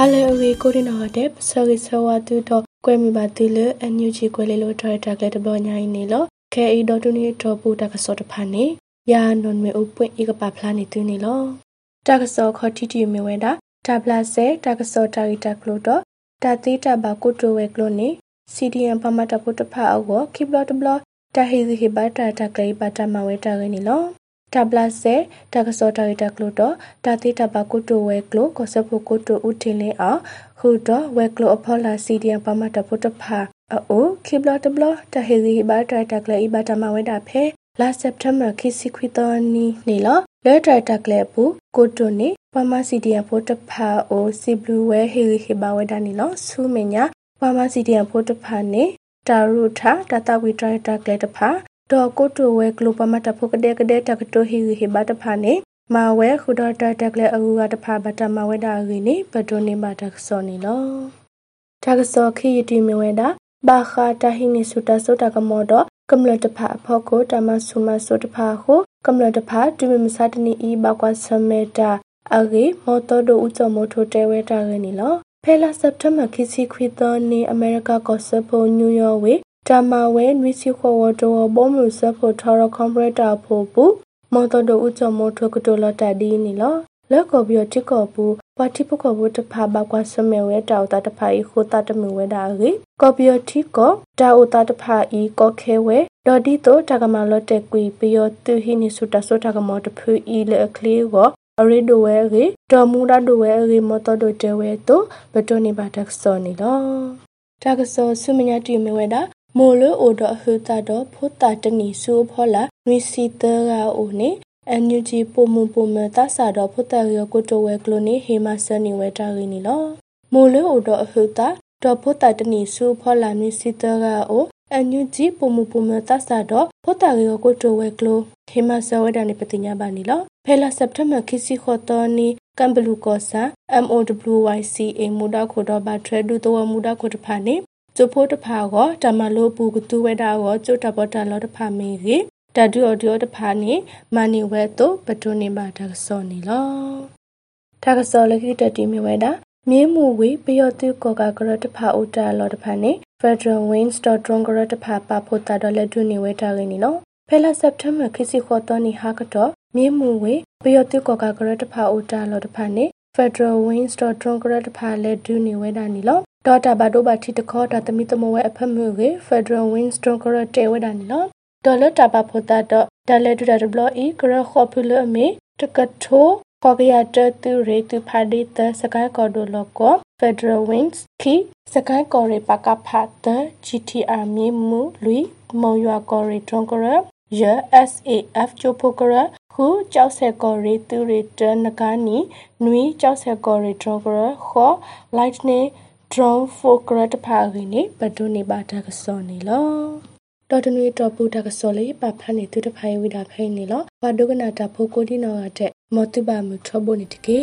ဟာလေအဝေကိုဒီနော်တဲ့ပစောရီဆဝတူတော့ကွဲမိပါတူလအန်ယူဂျီကွဲလေလို့ထရတာကလေးတဘောညာင်းနေလို့ခဲအီဒေါ်တူနီတော့ပူတကစောတဖာနေယာနွန်မေဥပွင့်ဤကပါဖလာနေတူနေလို့တကစောခေါ်တီတီမေဝဲတာတဘလာဆဲတကစောတာရီတကလို့တော့တသေးတဘာကုတိုဝဲကလို့နေ CDM ပမတပုတဖာအောကိုခိဘလတဘလတဟီဟီဘတာတကလေးပါတမဝဲတာရင်းနေလို့ တဘလာစေတကစောတာရီတကလို့တော့တတိတဘကုတိုဝဲကလို့ကိုစဖို့ကုတိုဥတင်လင်းအောင်ဟူတော့ဝဲကလို့အဖော်လာစီဒီယံပမတပုတဖာအိုခိဘလတဘလတဟီဟီဘတာတကလေးပါတမဝဲတာဖဲလာစက်တမ်ဘာခိစီခွီတော်နီနေလောလဲတရတကလေးပူကိုတိုနေပမစီဒီယံပိုတဖာအိုစီဘလူဝဲဟီဟီဘဝဲတာနီလောဆူမညာပမစီဒီယံပိုတဖာနေတာရုထာတတဝီတရတကလေးတဖာ ဒေါ်ကိုတိုဝဲဂလိုပမတဖို့ကတဲ့ကတဲ့တကတိုဟီဟီဘတဖာနေမာဝဲခုဒတတကလေအူကတဖာဘတမဝဲတာရီနေပဒိုနေပါတကစောနေလောတကစောခီယတီမဝဲတာဘာခာတဟိနေစုတဆုတကမောဒကမ္လတဖာအဖို့ကိုတမဆုမဆုတဖာဟုကမ္လတဖာတူမမစတနီဤဘကွာဆမေတာအဂေမောတော်တို့ဥကြမိုထိုတဲဝဲတာရနေလောဖဲလာစက်တမ်ဘာခီစီခွီသောနေအမေရိကကောဆဖိုနယူးယောက်ဝေ တမဝဲနွီစီခေါ်ဝတော်ဘောမှုဆဖို့ထော်ရကွန်ပရက်တာဖို့ပူမော်တော်တို့ဥကြမိုထိုကတိုလတဒီနီလောလက်ကောပြီးတိကောပူပါတိပကောဘတဖာဘကွာစမေဝဲတောက်တာတဖာဤခိုတာတမဝဲတာရေကောပြီးတိကောတာဥတာတဖာဤကောခဲဝဲဒေါ်ဒီတိုတကမလော့တက်ကွီပြီးရသူဟိနိစုတဆောတကမောတဖူဤလေကလေးကိုအရိဒိုဝဲရေဒေါ်မူရာဒိုဝဲရေမော်တော်တို့တဲဝဲတိုဘတိုနေပါတက်စောနေလောတကစောဆုမညာတီမဝဲတာ မိုလိုအိုဒဟူတာတော့ဖိုတာတနီဆူဖောလာနွီစီတရာအိုနေအန်ယူဂျီပုံမှုပုံမတဆာတော့ဖိုတာရကိုတိုဝဲကလိုနေဟေမဆန်နီဝဲတာရင်းနီလောမိုလိုအိုဒဟူတာတော့ဖိုတာတနီဆူဖောလာနွီစီတရာအိုအန်ယူဂျီပုံမှုပုံမတဆာတော့ဖိုတာရကိုတိုဝဲကလိုဟေမဆဝဲတာနေပတိညာပါနီလောဖဲလာစက်တဘာခီစီခေါ်တော်နီကမ်ဘလူကောဆာ MOWYCA မူဒါခိုတော့ဘာထရဒူတော့မူဒါခိုတဖာနေ ကျဖိုးတဖာကိုတမလို့ပူကတူဝဲတာကိုကျုတ်တပေါ်တလောတဖာမေကြီးတဒူအော်ဒီယိုတဖာနေမနီဝဲတော့ပတုနေပါတကစောနေလောတကစောလကိတတိမြဝဲတာမြင်းမှုဝေပယောတုကောကကရတဖာဥတာလောတဖာနေ Federal Wings Drone ကရတဖာပဖို့တာတော့လက်ဒုနေဝဲတာလေးနီလောဖဲလာစက်တမ်ဘာခီစီခေါ်တော်နေဟာကတော့မြင်းမှုဝေပယောတုကောကကရတဖာဥတာလောတဖာနေ Federal Wings Drone ကရတဖာလက်ဒုနေဝဲတာနီလော ဒေါ်တာဘဒိုဘတီတခေါ်တာတမီတမဝဲအဖမှုကေ Federal Winston ကရတဲဝဒန်လောဒေါ်လတာဘဖိုတာတော့ဒါလက်ဒူဒါဘလအီကရခေါ်ဖူလအမေတကထိုးခေါ်ကရတတူရေတူဖာဒီတစကိုင်းကော်ဒိုလောကော Federal Wings ခီစကိုင်းကော်ရေပကဖတ်တ GTR မြေမူလူမော်ရွာကော်ရေတွန်ကရရ SAF ချိုဖိုကရခုကြောက်ဆက်ကော်ရီတူရီတနကနီနွီကြောက်ဆက်ကော်ရီဒရောကရခေါ် lightning drone focus တဖာကိနေဘဒုနေပါတကစောနေလောတော်တနွေတော်ပူတကစောလေးပဖတ်နေသူတဖိုင်ဝိတာဖိနေလောဘဒုကနာတာဖိုကိုဒီနောတဲ့မောတုပါမှုထဘုန်တကေ